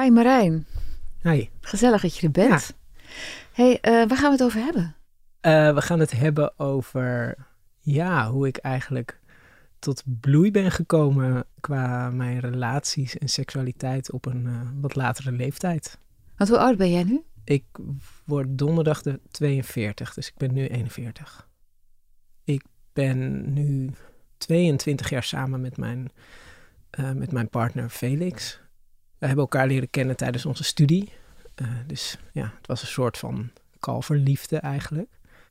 Hi Marijn. Hi. Gezellig dat je er bent. hey, uh, waar gaan we het over hebben? Uh, we gaan het hebben over ja, hoe ik eigenlijk tot bloei ben gekomen qua mijn relaties en seksualiteit op een uh, wat latere leeftijd. Want hoe oud ben jij nu? Ik word donderdag de 42, dus ik ben nu 41. Ik ben nu 22 jaar samen met mijn, uh, met mijn partner Felix. We hebben elkaar leren kennen tijdens onze studie. Uh, dus ja, het was een soort van kalverliefde eigenlijk.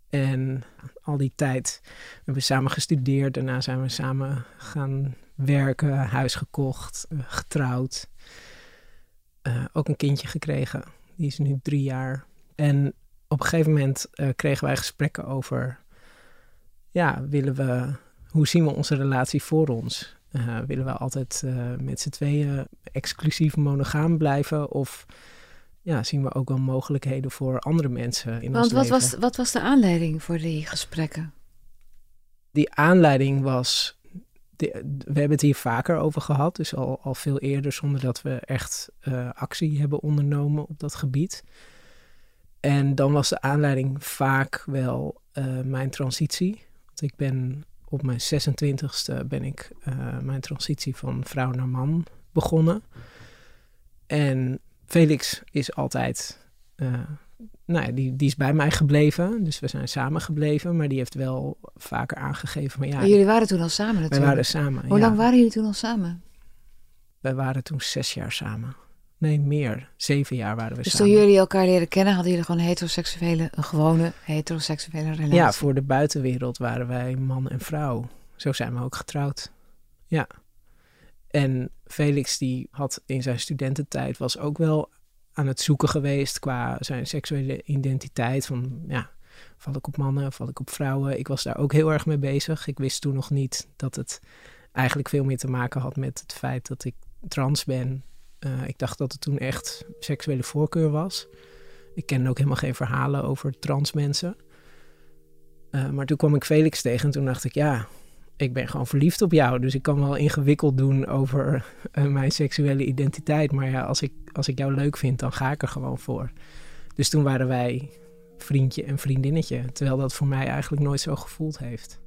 En al die tijd hebben we samen gestudeerd. Daarna zijn we samen gaan werken, huis gekocht, uh, getrouwd. Uh, ook een kindje gekregen. Die is nu drie jaar. En op een gegeven moment kregen wij gesprekken over... Ja, willen we... Hoe zien we onze relatie voor ons? Uh, willen we altijd uh, met z'n tweeën exclusief monogaam blijven? Of ja, zien we ook wel mogelijkheden voor andere mensen in Want ons wat leven? was, wat was de aanleiding voor die gesprekken? Die aanleiding was... De, we hebben het hier vaker over gehad, dus al, al veel eerder... zonder dat we echt uh, actie hebben ondernomen op dat gebied. En dan was de aanleiding vaak wel mijn transitie. Want ik ben op mijn 26e ben ik uh, mijn transitie van vrouw naar man begonnen. En Felix is altijd, uh, nou ja, die, die is bij mij gebleven. Dus we zijn samen gebleven. Maar die heeft wel vaker aangegeven. Maar ja, maar jullie waren toen al samen natuurlijk? Wij waren samen, Hoe ja. lang waren jullie toen al samen? Wij waren toen zes jaar samen. Nee, meer. Zeven jaar waren we dus samen. toen jullie elkaar leren kennen, hadden jullie gewoon heteroseksuele, een gewone heteroseksuele relatie? Ja, voor de buitenwereld waren wij man en vrouw. Zo zijn we ook getrouwd. Ja. En Felix die had in zijn studententijd was ook wel aan het zoeken geweest qua zijn seksuele identiteit. Van ja, val ik op mannen, val ik op vrouwen? Ik was daar ook heel erg mee bezig. Ik wist toen nog niet dat het eigenlijk veel meer te maken had met het feit dat ik trans ben. Uh, ik dacht dat het toen echt seksuele voorkeur was. Ik kende ook helemaal geen verhalen over trans mensen. Uh, maar toen kwam ik Felix tegen en toen dacht ik, ja, ik ben gewoon verliefd op jou. Dus ik kan wel ingewikkeld doen over uh, mijn seksuele identiteit. Maar ja, als ik, als ik jou leuk vind, dan ga ik er gewoon voor. Dus toen waren wij vriendje en vriendinnetje. Terwijl dat voor mij eigenlijk nooit zo gevoeld heeft.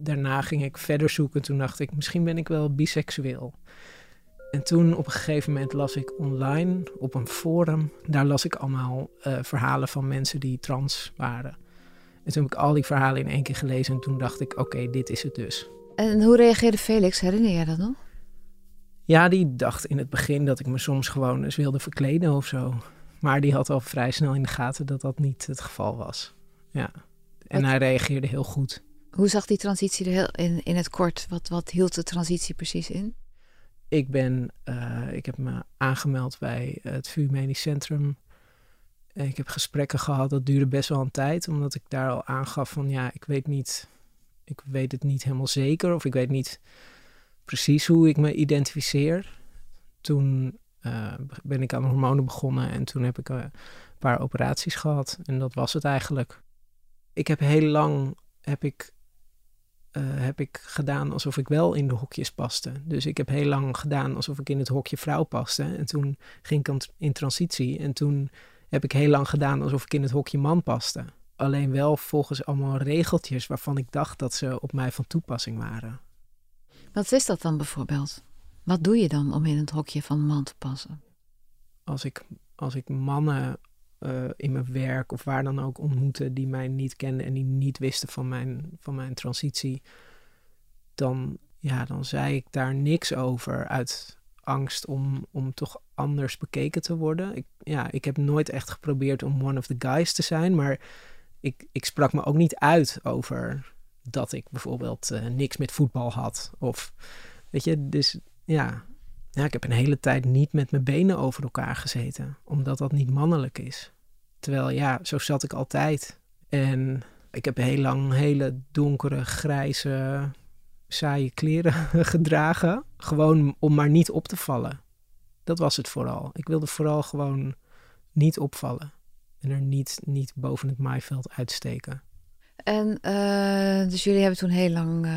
Daarna ging ik verder zoeken. Toen dacht ik, misschien ben ik wel biseksueel. En toen op een gegeven moment las ik online op een forum. Daar las ik allemaal uh, verhalen van mensen die trans waren. En toen heb ik al die verhalen in één keer gelezen. En toen dacht ik, oké, okay, dit is het dus. En hoe reageerde Felix? Herinner jij dat nog? Ja, die dacht in het begin dat ik me soms gewoon eens wilde verkleden of zo. Maar die had al vrij snel in de gaten dat dat niet het geval was. Ja. En Wat? hij reageerde heel goed. Hoe zag die transitie er heel in, in het kort? Wat, wat hield de transitie precies in? Ik ben, uh, ik heb me aangemeld bij het VU Medisch Centrum. Ik heb gesprekken gehad, dat duurde best wel een tijd, omdat ik daar al aangaf van ja, ik weet niet, ik weet het niet helemaal zeker of ik weet niet precies hoe ik me identificeer. Toen uh, ben ik aan hormonen begonnen en toen heb ik uh, een paar operaties gehad en dat was het eigenlijk. Ik heb heel lang heb ik uh, heb ik gedaan alsof ik wel in de hokjes paste. Dus ik heb heel lang gedaan alsof ik in het hokje vrouw paste. En toen ging ik in transitie. En toen heb ik heel lang gedaan alsof ik in het hokje man paste. Alleen wel volgens allemaal regeltjes waarvan ik dacht dat ze op mij van toepassing waren. Wat is dat dan bijvoorbeeld? Wat doe je dan om in het hokje van man te passen? Als ik, als ik mannen uh, in mijn werk of waar dan ook ontmoette die mij niet kenden en die niet wisten van mijn, van mijn transitie, dan, ja, dan zei ik daar niks over uit angst om, om toch anders bekeken te worden. Ik, ja, ik heb nooit echt geprobeerd om one of the guys te zijn, maar ik, ik sprak me ook niet uit over dat ik bijvoorbeeld uh, niks met voetbal had. Of weet je, dus ja, ja, ik heb een hele tijd niet met mijn benen over elkaar gezeten, omdat dat niet mannelijk is. Terwijl ja, zo zat ik altijd. En ik heb heel lang hele donkere, grijze, saaie kleren gedragen. Gewoon om maar niet op te vallen. Dat was het vooral. Ik wilde vooral gewoon niet opvallen. En er niet, niet boven het maaiveld uitsteken. En uh, dus jullie hebben toen heel lang, uh,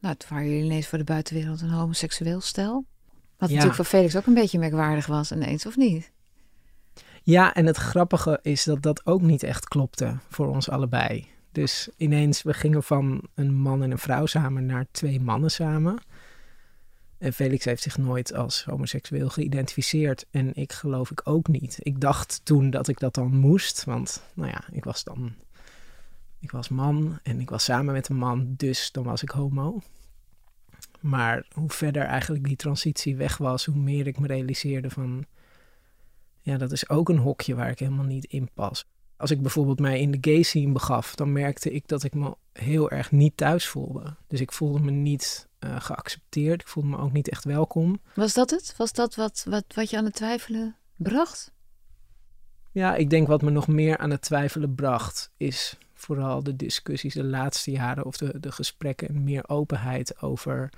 nou, toen waren jullie ineens voor de buitenwereld een homoseksueel stel. Wat natuurlijk voor Felix ook een beetje merkwaardig was ineens, of niet? Ja, en het grappige is dat dat ook niet echt klopte voor ons allebei. Dus ineens, we gingen van een man en een vrouw samen naar twee mannen samen. En Felix heeft zich nooit als homoseksueel geïdentificeerd. En ik geloof ik ook niet. Ik dacht toen dat ik dat dan moest. Want, nou ja, ik was dan. Ik was man en ik was samen met een man, dus dan was ik homo. Maar hoe verder eigenlijk die transitie weg was, hoe meer ik me realiseerde van. Ja, dat is ook een hokje waar ik helemaal niet in pas. Als ik bijvoorbeeld mij in de gay scene begaf, dan merkte ik dat ik me heel erg niet thuis voelde. Dus ik voelde me niet uh, geaccepteerd. Ik voelde me ook niet echt welkom. Was dat het? Was dat wat, wat, wat je aan het twijfelen bracht? Ja, ik denk wat me nog meer aan het twijfelen bracht, is vooral de discussies de laatste jaren of de, de gesprekken en meer openheid over,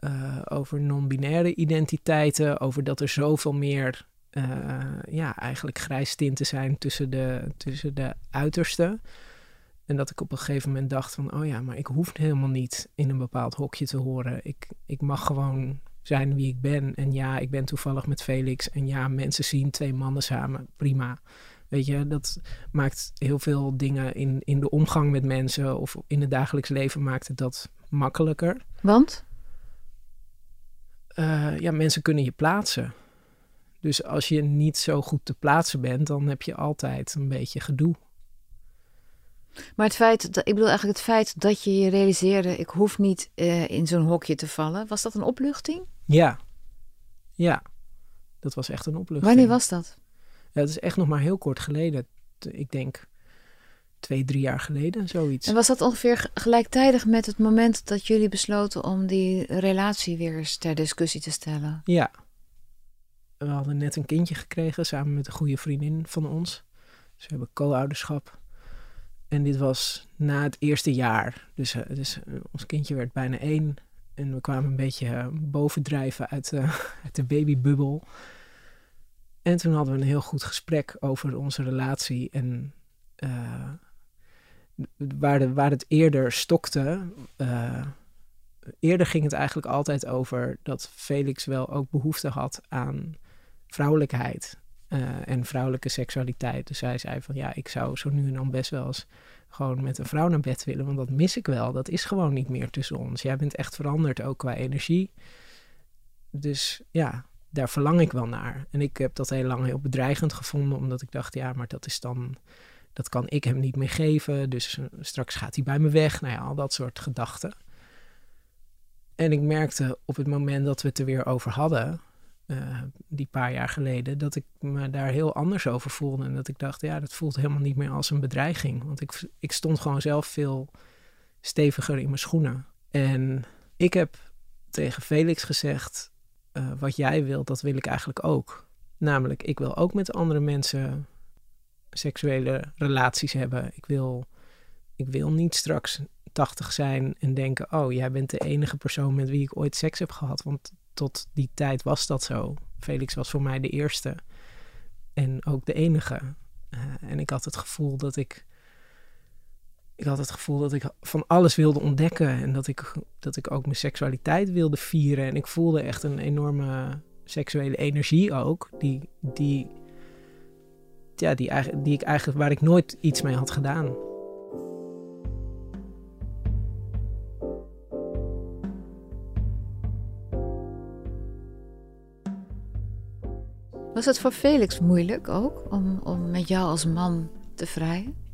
uh, over non-binaire identiteiten, over dat er zoveel meer uh, ja, eigenlijk grijs tinten zijn tussen de, tussen de uitersten. En dat ik op een gegeven moment dacht van, oh ja, maar ik hoef helemaal niet in een bepaald hokje te horen. Ik, ik mag gewoon zijn wie ik ben. En ja, ik ben toevallig met Felix. En ja, mensen zien twee mannen samen, prima. Weet je, dat maakt heel veel dingen in, in de omgang met mensen of in het dagelijks leven maakt het dat makkelijker. Want? Uh, ja, mensen kunnen je plaatsen. Dus als je niet zo goed te plaatsen bent, dan heb je altijd een beetje gedoe. Maar het feit, dat, ik bedoel eigenlijk het feit dat je je realiseerde, ik hoef niet uh, in zo'n hokje te vallen, was dat een opluchting? Ja, ja, dat was echt een opluchting. Wanneer was dat? Dat is echt nog maar heel kort geleden. Ik denk twee, drie jaar geleden, zoiets. En was dat ongeveer gelijktijdig met het moment dat jullie besloten om die relatie weer eens ter discussie te stellen? Ja, we hadden net een kindje gekregen samen met een goede vriendin van ons. Dus we hebben co-ouderschap. En dit was na het eerste jaar. Dus, uh, dus uh, ons kindje werd bijna één. En we kwamen een beetje uh, bovendrijven uit, uit de babybubbel. En toen hadden we een heel goed gesprek over onze relatie. En waar, de, waar het eerder stokte. eerder ging het eigenlijk altijd over dat Felix wel ook behoefte had aan vrouwelijkheid uh, en vrouwelijke seksualiteit. Dus zij zei van ja, ik zou zo nu en dan best wel eens gewoon met een vrouw naar bed willen, want dat mis ik wel. Dat is gewoon niet meer tussen ons. Jij bent echt veranderd, ook qua energie. Dus ja, daar verlang ik wel naar. En ik heb dat heel lang heel bedreigend gevonden, omdat ik dacht, ja, maar dat is dan, dat kan ik hem niet meer geven. Dus eh, straks gaat hij bij me weg. Nou ja, al dat soort gedachten. En ik merkte op het moment dat we het er weer over hadden, uh, die paar jaar geleden, dat ik me daar heel anders over voelde. En dat ik dacht, ja, dat voelt helemaal niet meer als een bedreiging. Want ik, ik stond gewoon zelf veel steviger in mijn schoenen. En ik heb tegen Felix gezegd, uh, wat jij wilt, dat wil ik eigenlijk ook. Namelijk, ik wil ook met andere mensen seksuele relaties hebben. Ik wil, ik wil niet straks 80 zijn en denken: Oh, jij bent de enige persoon met wie ik ooit seks heb gehad. Want tot die tijd was dat zo. Felix was voor mij de eerste en ook de enige. Uh, en ik had het gevoel dat ik. Ik had het gevoel dat ik van alles wilde ontdekken en dat ik, dat ik ook mijn seksualiteit wilde vieren. En ik voelde echt een enorme seksuele energie ook, die, die, ja, die, die ik eigenlijk, waar ik nooit iets mee had gedaan. Was het voor Felix moeilijk ook om, om met jou als man te vrijen?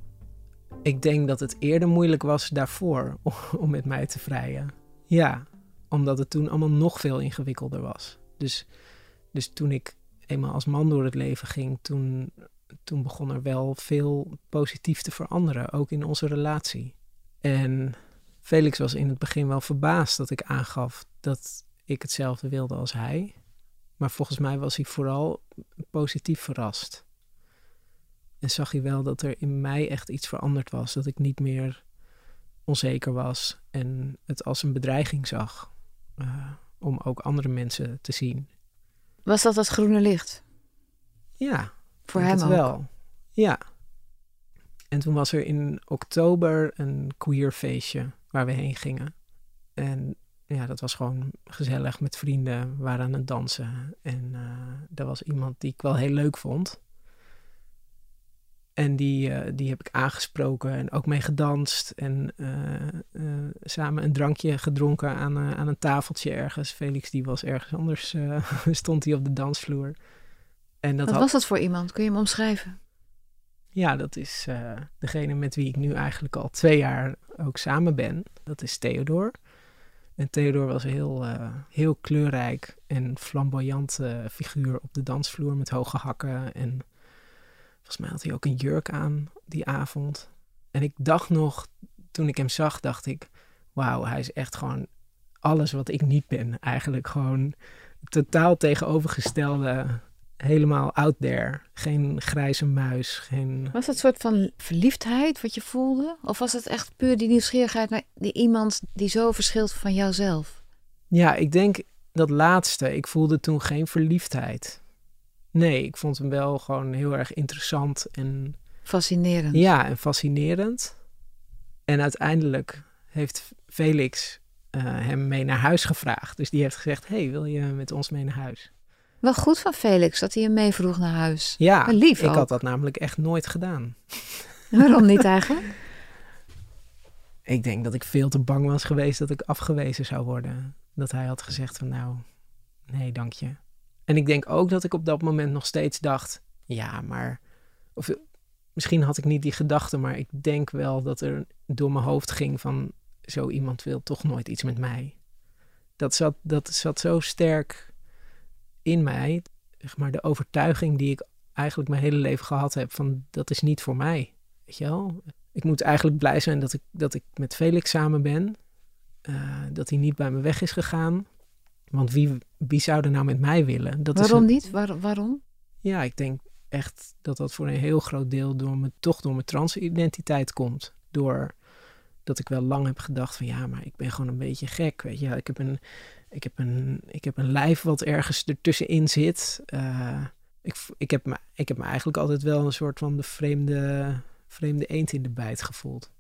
Ik denk dat het eerder moeilijk was daarvoor om, met mij te vrijen. Ja, omdat het toen allemaal nog veel ingewikkelder was. Dus, dus toen ik eenmaal als man door het leven ging, toen, toen begon er wel veel positief te veranderen, ook in onze relatie. En Felix was in het begin wel verbaasd dat ik aangaf dat ik hetzelfde wilde als hij. Maar volgens mij was hij vooral positief verrast. En zag hij wel dat er in mij echt iets veranderd was. Dat ik niet meer onzeker was en het als een bedreiging zag. Uh, om ook andere mensen te zien. Was dat het groene licht? Ja. Voor hem ook? wel. Ja. En toen was er in oktober een queer feestje waar we heen gingen. En ja, dat was gewoon gezellig met vrienden. We waren aan het dansen. En uh, er was iemand die ik wel heel leuk vond. En die, uh, die heb ik aangesproken en ook mee gedanst. En uh, samen een drankje gedronken aan, aan een tafeltje ergens. Felix die was ergens anders, stond hij op de dansvloer. En dat Wat was dat voor iemand? Kun je hem omschrijven? Ja, dat is degene met wie ik nu eigenlijk al twee jaar ook samen ben. Dat is Theodor. En Theodor was een heel, heel kleurrijk en flamboyant figuur op de dansvloer met hoge hakken en Volgens mij had hij ook een jurk aan die avond. En ik dacht nog, toen ik hem zag, dacht ik: wauw, hij is echt gewoon alles wat ik niet ben. Eigenlijk gewoon totaal tegenovergestelde, helemaal out there. Geen grijze muis. Geen... Was het een soort van verliefdheid wat je voelde? Of was het echt puur die nieuwsgierigheid naar die iemand die zo verschilt van jouzelf? Ja, ik denk dat laatste. Ik voelde toen geen verliefdheid. Nee, ik vond hem wel gewoon heel erg interessant en... Fascinerend. Ja, en fascinerend. En uiteindelijk heeft Felix uh, hem mee naar huis gevraagd. Dus die heeft gezegd, hey, wil je met ons mee naar huis? Wel goed van Felix dat hij hem mee vroeg naar huis. Ja, lief ik had dat namelijk echt nooit gedaan. Waarom niet eigenlijk? ik denk dat ik veel te bang was geweest dat ik afgewezen zou worden. Dat hij had gezegd van nou, nee, dank je. En ik denk ook dat ik op dat moment nog steeds dacht: ja, maar. Of misschien had ik niet die gedachte, maar ik denk wel dat er door mijn hoofd ging van zo iemand wil toch nooit iets met mij. Dat zat, dat zat zo sterk in mij, zeg maar de overtuiging die ik eigenlijk mijn hele leven gehad heb van dat is niet voor mij. Weet je wel? Ik moet eigenlijk blij zijn dat ik, dat ik met Felix samen ben. Uh, dat hij niet bij me weg is gegaan. Want wie, wie zou er nou met mij willen? Dat waarom niet? Waar, waarom? Ja, ik denk echt dat dat voor een heel groot deel door me, toch door mijn transidentiteit komt. Door dat ik wel lang heb gedacht van ja, maar ik ben gewoon een beetje gek. Weet je, ik heb een, ik heb een, ik heb een lijf wat ergens ertussenin zit. Uh, ik, ik, heb me, ik heb me eigenlijk altijd wel een soort van de vreemde, vreemde eend in de bijt gevoeld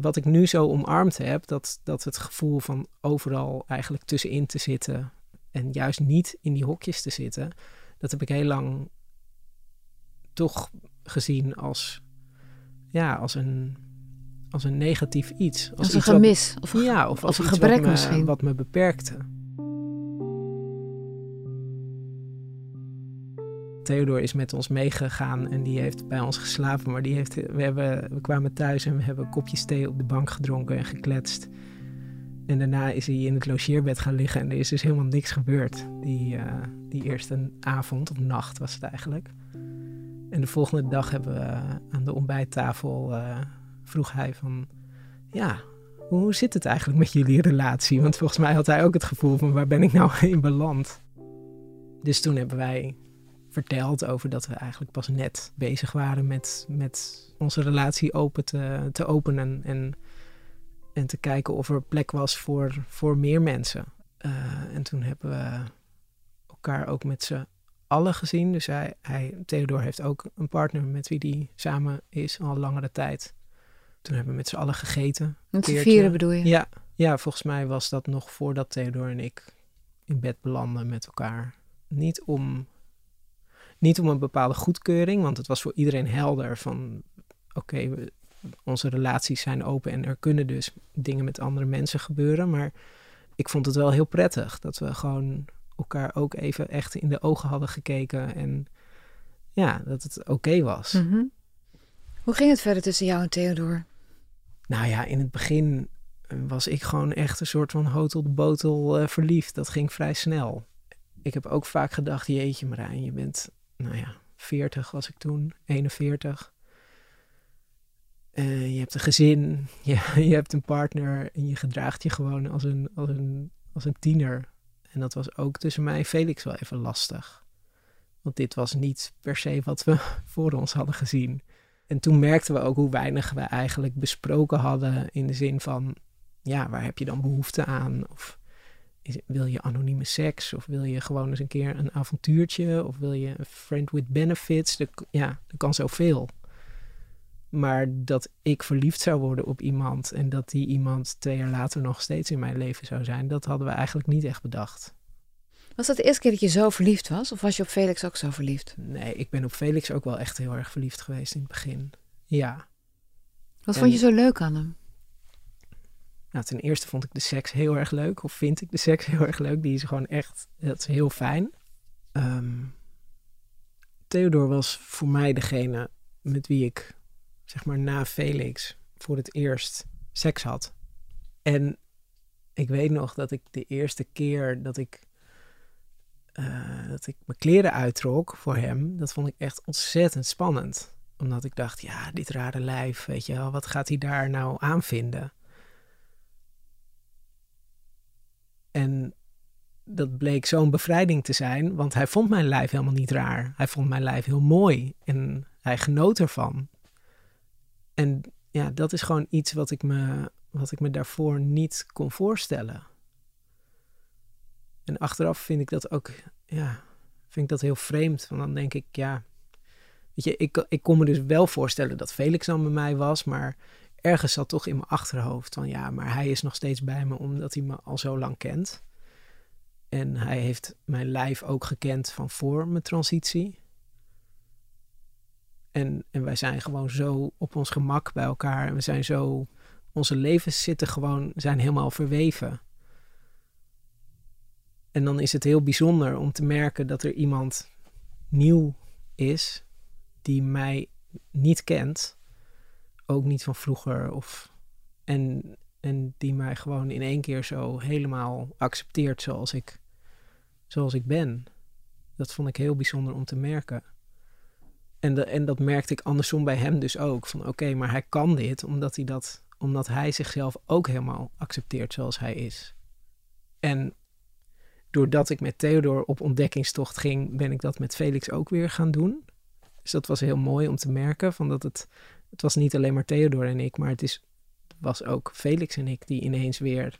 wat ik nu zo omarmd heb, dat, dat het gevoel van overal eigenlijk tussenin te zitten en juist niet in die hokjes te zitten, dat heb ik heel lang toch gezien als, ja, als een, als een negatief iets. Als, een gemis. of, ja, of als een gebrek wat misschien. Wat me beperkte. Theodor is met ons meegegaan en die heeft bij ons geslapen. Maar die heeft, we, hebben, we kwamen thuis en we hebben kopjes thee op de bank gedronken en gekletst. En daarna is hij in het logeerbed gaan liggen en er is dus helemaal niks gebeurd. Die, uh, die eerste avond, of nacht was het eigenlijk. En de volgende dag hebben we aan de ontbijttafel, uh, vroeg hij van... Ja, hoe zit het eigenlijk met jullie relatie? Want volgens mij had hij ook het gevoel van waar ben ik nou in beland? Dus toen hebben wij verteld over dat we eigenlijk pas net bezig waren met, met onze relatie open te, te openen en, en te kijken of er plek was voor, voor meer mensen. Uh, en toen hebben we elkaar ook met z'n allen gezien. Dus hij, hij, Theodor heeft ook een partner met wie hij samen is al langere tijd. Toen hebben we met z'n allen gegeten. Met vieren bedoel je? Ja, ja, volgens mij was dat nog voordat Theodor en ik in bed belanden met elkaar. Niet om niet om een bepaalde goedkeuring, want het was voor iedereen helder van oké, onze relaties zijn open en er kunnen dus dingen met andere mensen gebeuren. Maar ik vond het wel heel prettig dat we gewoon elkaar ook even echt in de ogen hadden gekeken. En ja, dat het oké was. Mhm. Hoe ging het verder tussen jou en Theodor? Nou ja, in het begin was ik gewoon echt een soort van hotel de botel uh, verliefd. Dat ging vrij snel. Ik heb ook vaak gedacht, jeetje Marijn, je bent, nou ja, 40 was ik toen, 41. Uh, je hebt een gezin, je, je hebt een partner en je gedraagt je gewoon als een, als, een, als een tiener. En dat was ook tussen mij en Felix wel even lastig. Want dit was niet per se wat we voor ons hadden gezien. En toen merkten we ook hoe weinig we eigenlijk besproken hadden in de zin van, ja, waar heb je dan behoefte aan? Of is, wil je anonieme seks? Of wil je gewoon eens een keer een avontuurtje? Of wil je een friend with benefits? De, ja, er kan zoveel. Maar dat ik verliefd zou worden op iemand en dat die iemand twee jaar later nog steeds in mijn leven zou zijn, dat hadden we eigenlijk niet echt bedacht. Was dat de eerste keer dat je zo verliefd was? Of was je op Felix ook zo verliefd? Nee, ik ben op Felix ook wel echt heel erg verliefd geweest in het begin. Ja. Wat vond je zo leuk aan hem? Nou, ten eerste vond ik de seks heel erg leuk. Of vind ik de seks heel erg leuk. Die is gewoon echt, dat is heel fijn. Um, Theodor was voor mij degene met wie ik, zeg maar na Felix, voor het eerst seks had. En ik weet nog dat ik de eerste keer dat ik uh, dat ik mijn kleren uittrok voor hem, dat vond ik echt ontzettend spannend. Omdat ik dacht, ja, dit rare lijf, weet je wel, wat gaat hij daar nou aan vinden? En dat bleek zo'n bevrijding te zijn, want hij vond mijn lijf helemaal niet raar. Hij vond mijn lijf heel mooi en hij genoot ervan. En ja, dat is gewoon iets wat ik me, wat ik me daarvoor niet kon voorstellen. En achteraf vind ik dat ook, ja, vind ik dat heel vreemd. Want dan denk ik, ja, weet je, ik, ik kon me dus wel voorstellen dat Felix dan bij mij was, maar ergens zat toch in mijn achterhoofd van, ja, maar hij is nog steeds bij me omdat hij me al zo lang kent. En hij heeft mijn lijf ook gekend van voor mijn transitie. En, en wij zijn gewoon zo op ons gemak bij elkaar. En we zijn zo, onze levens zitten gewoon, zijn helemaal verweven. En dan is het heel bijzonder om te merken dat er iemand nieuw is die mij niet kent. Ook niet van vroeger. Of, en, en die mij gewoon in één keer zo helemaal accepteert zoals ik, zoals ik ben. Dat vond ik heel bijzonder om te merken. En, de, en dat merkte ik andersom bij hem dus ook. Van oké, maar hij kan dit omdat hij, dat, omdat hij zichzelf ook helemaal accepteert zoals hij is. En doordat ik met Theodor op ontdekkingstocht ging, ben ik dat met Felix ook weer gaan doen. Dus dat was heel mooi om te merken. Van dat het, het was niet alleen maar Theodor en ik, maar het is, was ook Felix en ik die ineens weer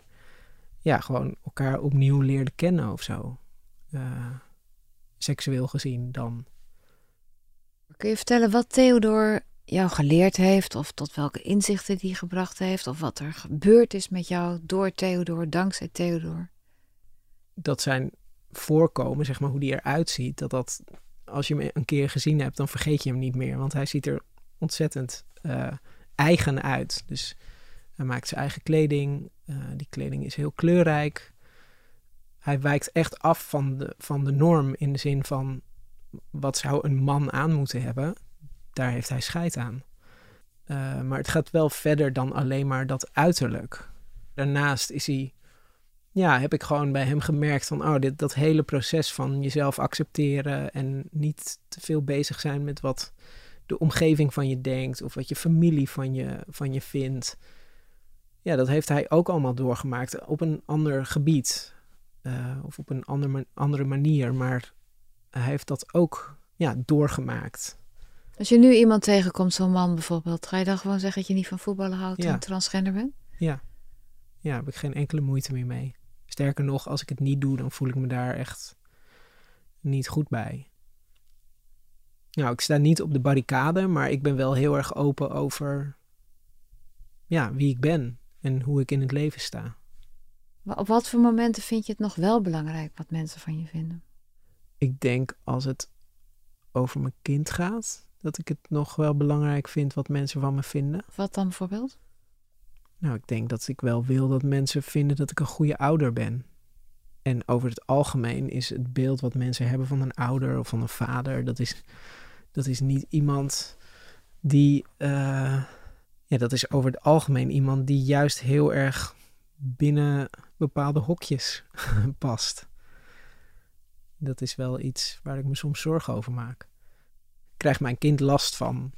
ja, gewoon elkaar opnieuw leerden kennen of zo. Uh, seksueel gezien dan. Kun je vertellen wat Theodor jou geleerd heeft, of tot welke inzichten die gebracht heeft, of wat er gebeurd is met jou door Theodor, dankzij Theodor? dat zijn voorkomen, zeg maar, hoe die eruit ziet, dat dat, als je hem een keer gezien hebt, dan vergeet je hem niet meer. Want hij ziet er ontzettend uh, eigen uit. Dus hij maakt zijn eigen kleding. Uh, die kleding is heel kleurrijk. Hij wijkt echt af van de, van de norm in de zin van wat zou een man aan moeten hebben. Daar heeft hij scheid aan. Uh, maar het gaat wel verder dan alleen maar dat uiterlijk. Daarnaast is hij ja, heb ik gewoon bij hem gemerkt van, oh, dit, dat hele proces van jezelf accepteren en niet te veel bezig zijn met wat de omgeving van je denkt of wat je familie van je, van je vindt. Ja, dat heeft hij ook allemaal doorgemaakt op een ander gebied uh, of op een ander, andere manier, maar hij heeft dat ook ja, doorgemaakt. Als je nu iemand tegenkomt, zo'n man bijvoorbeeld, ga je dan gewoon zeggen dat je niet van voetballen houdt en transgender bent? Ja. Ja, heb ik geen enkele moeite meer mee. Sterker nog, als ik het niet doe, dan voel ik me daar echt niet goed bij. Nou, ik sta niet op de barricade, maar ik ben wel heel erg open over ja, wie ik ben en hoe ik in het leven sta. Op wat voor momenten vind je het nog wel belangrijk wat mensen van je vinden? Ik denk als het over mijn kind gaat, dat ik het nog wel belangrijk vind wat mensen van me vinden. Wat dan bijvoorbeeld? Nou, ik denk dat ik wel wil dat mensen vinden dat ik een goede ouder ben. En over het algemeen is het beeld wat mensen hebben van een ouder of van een vader, dat is, dat is niet iemand die. eh, ja, dat is over het algemeen iemand die juist heel erg binnen bepaalde hokjes past. Dat is wel iets waar ik me soms zorgen over maak. Krijgt mijn kind last van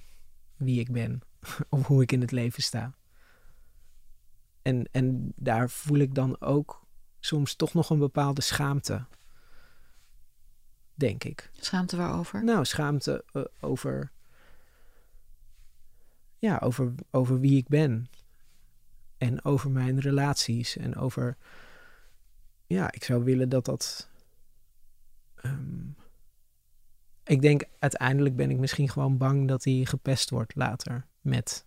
wie ik ben of hoe ik in het leven sta? En, en daar voel ik dan ook soms toch nog een bepaalde schaamte. Denk ik. Schaamte waarover? Nou, schaamte eh, over. Ja, over, over wie ik ben. En over mijn relaties. En over. Ja, ik zou willen dat dat. ehm, ik denk uiteindelijk ben ik misschien gewoon bang dat hij gepest wordt later. Met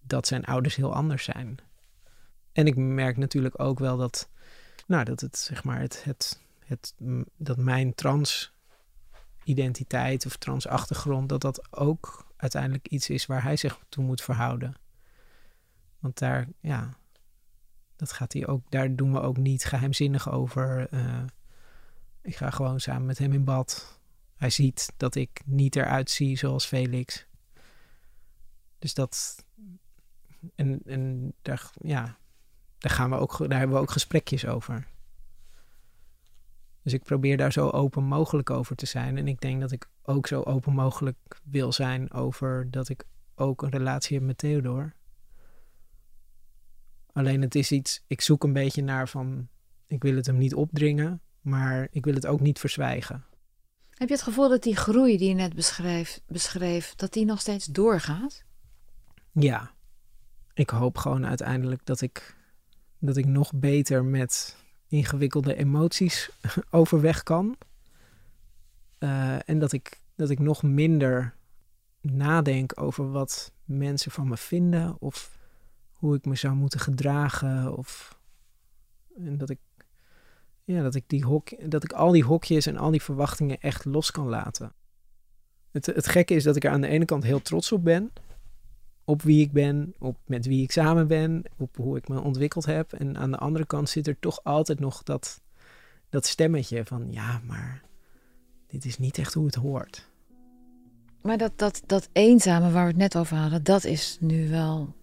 dat zijn ouders heel anders zijn. En ik merk natuurlijk ook wel dat. Nou, dat het zeg maar. Het, het, dat mijn trans identiteit of transachtergrond, dat dat ook uiteindelijk iets is waar hij zich toe moet verhouden. Want daar, ja, dat gaat hij ook, daar doen we ook niet geheimzinnig over. Eh, ik ga gewoon samen met hem in bad. Hij ziet dat ik niet eruit zie zoals Felix. Dus dat, en, en daar, ja, daar, gaan we ook, daar hebben we ook gesprekjes over. Dus ik probeer daar zo open mogelijk over te zijn. En ik denk dat ik ook zo open mogelijk wil zijn over dat ik ook een relatie heb met Theodor. Alleen het is iets, ik zoek een beetje naar van, ik wil het hem niet opdringen, maar ik wil het ook niet verzwijgen. Heb je het gevoel dat die groei die je net beschreef, beschreef dat die nog steeds doorgaat? Ja, ik hoop gewoon uiteindelijk dat ik, dat ik nog beter met ingewikkelde emoties overweg kan. Eh, en dat ik, dat ik nog minder nadenk over wat mensen van me vinden of hoe ik me zou moeten gedragen. Of, en dat ik, ja, dat, ik die hok, dat ik al die hokjes en al die verwachtingen echt los kan laten. Het, het gekke is dat ik er aan de ene kant heel trots op ben op wie ik ben, op met wie ik samen ben, op hoe ik me ontwikkeld heb. En aan de andere kant zit er toch altijd nog dat, dat stemmetje van ja, maar dit is niet echt hoe het hoort. Maar dat, dat, dat eenzame waar we het net over hadden, dat is nu wel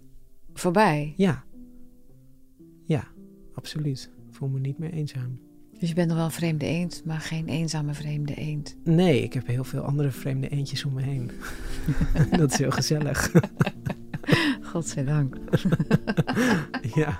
voorbij. Ja, ja, absoluut. Ik voel me niet meer eenzaam. Dus je bent nog wel een vreemde eend, maar geen eenzame vreemde eend. Nee, ik heb heel veel andere vreemde eendjes om me heen. dat is heel gezellig. Godzijdank. ja.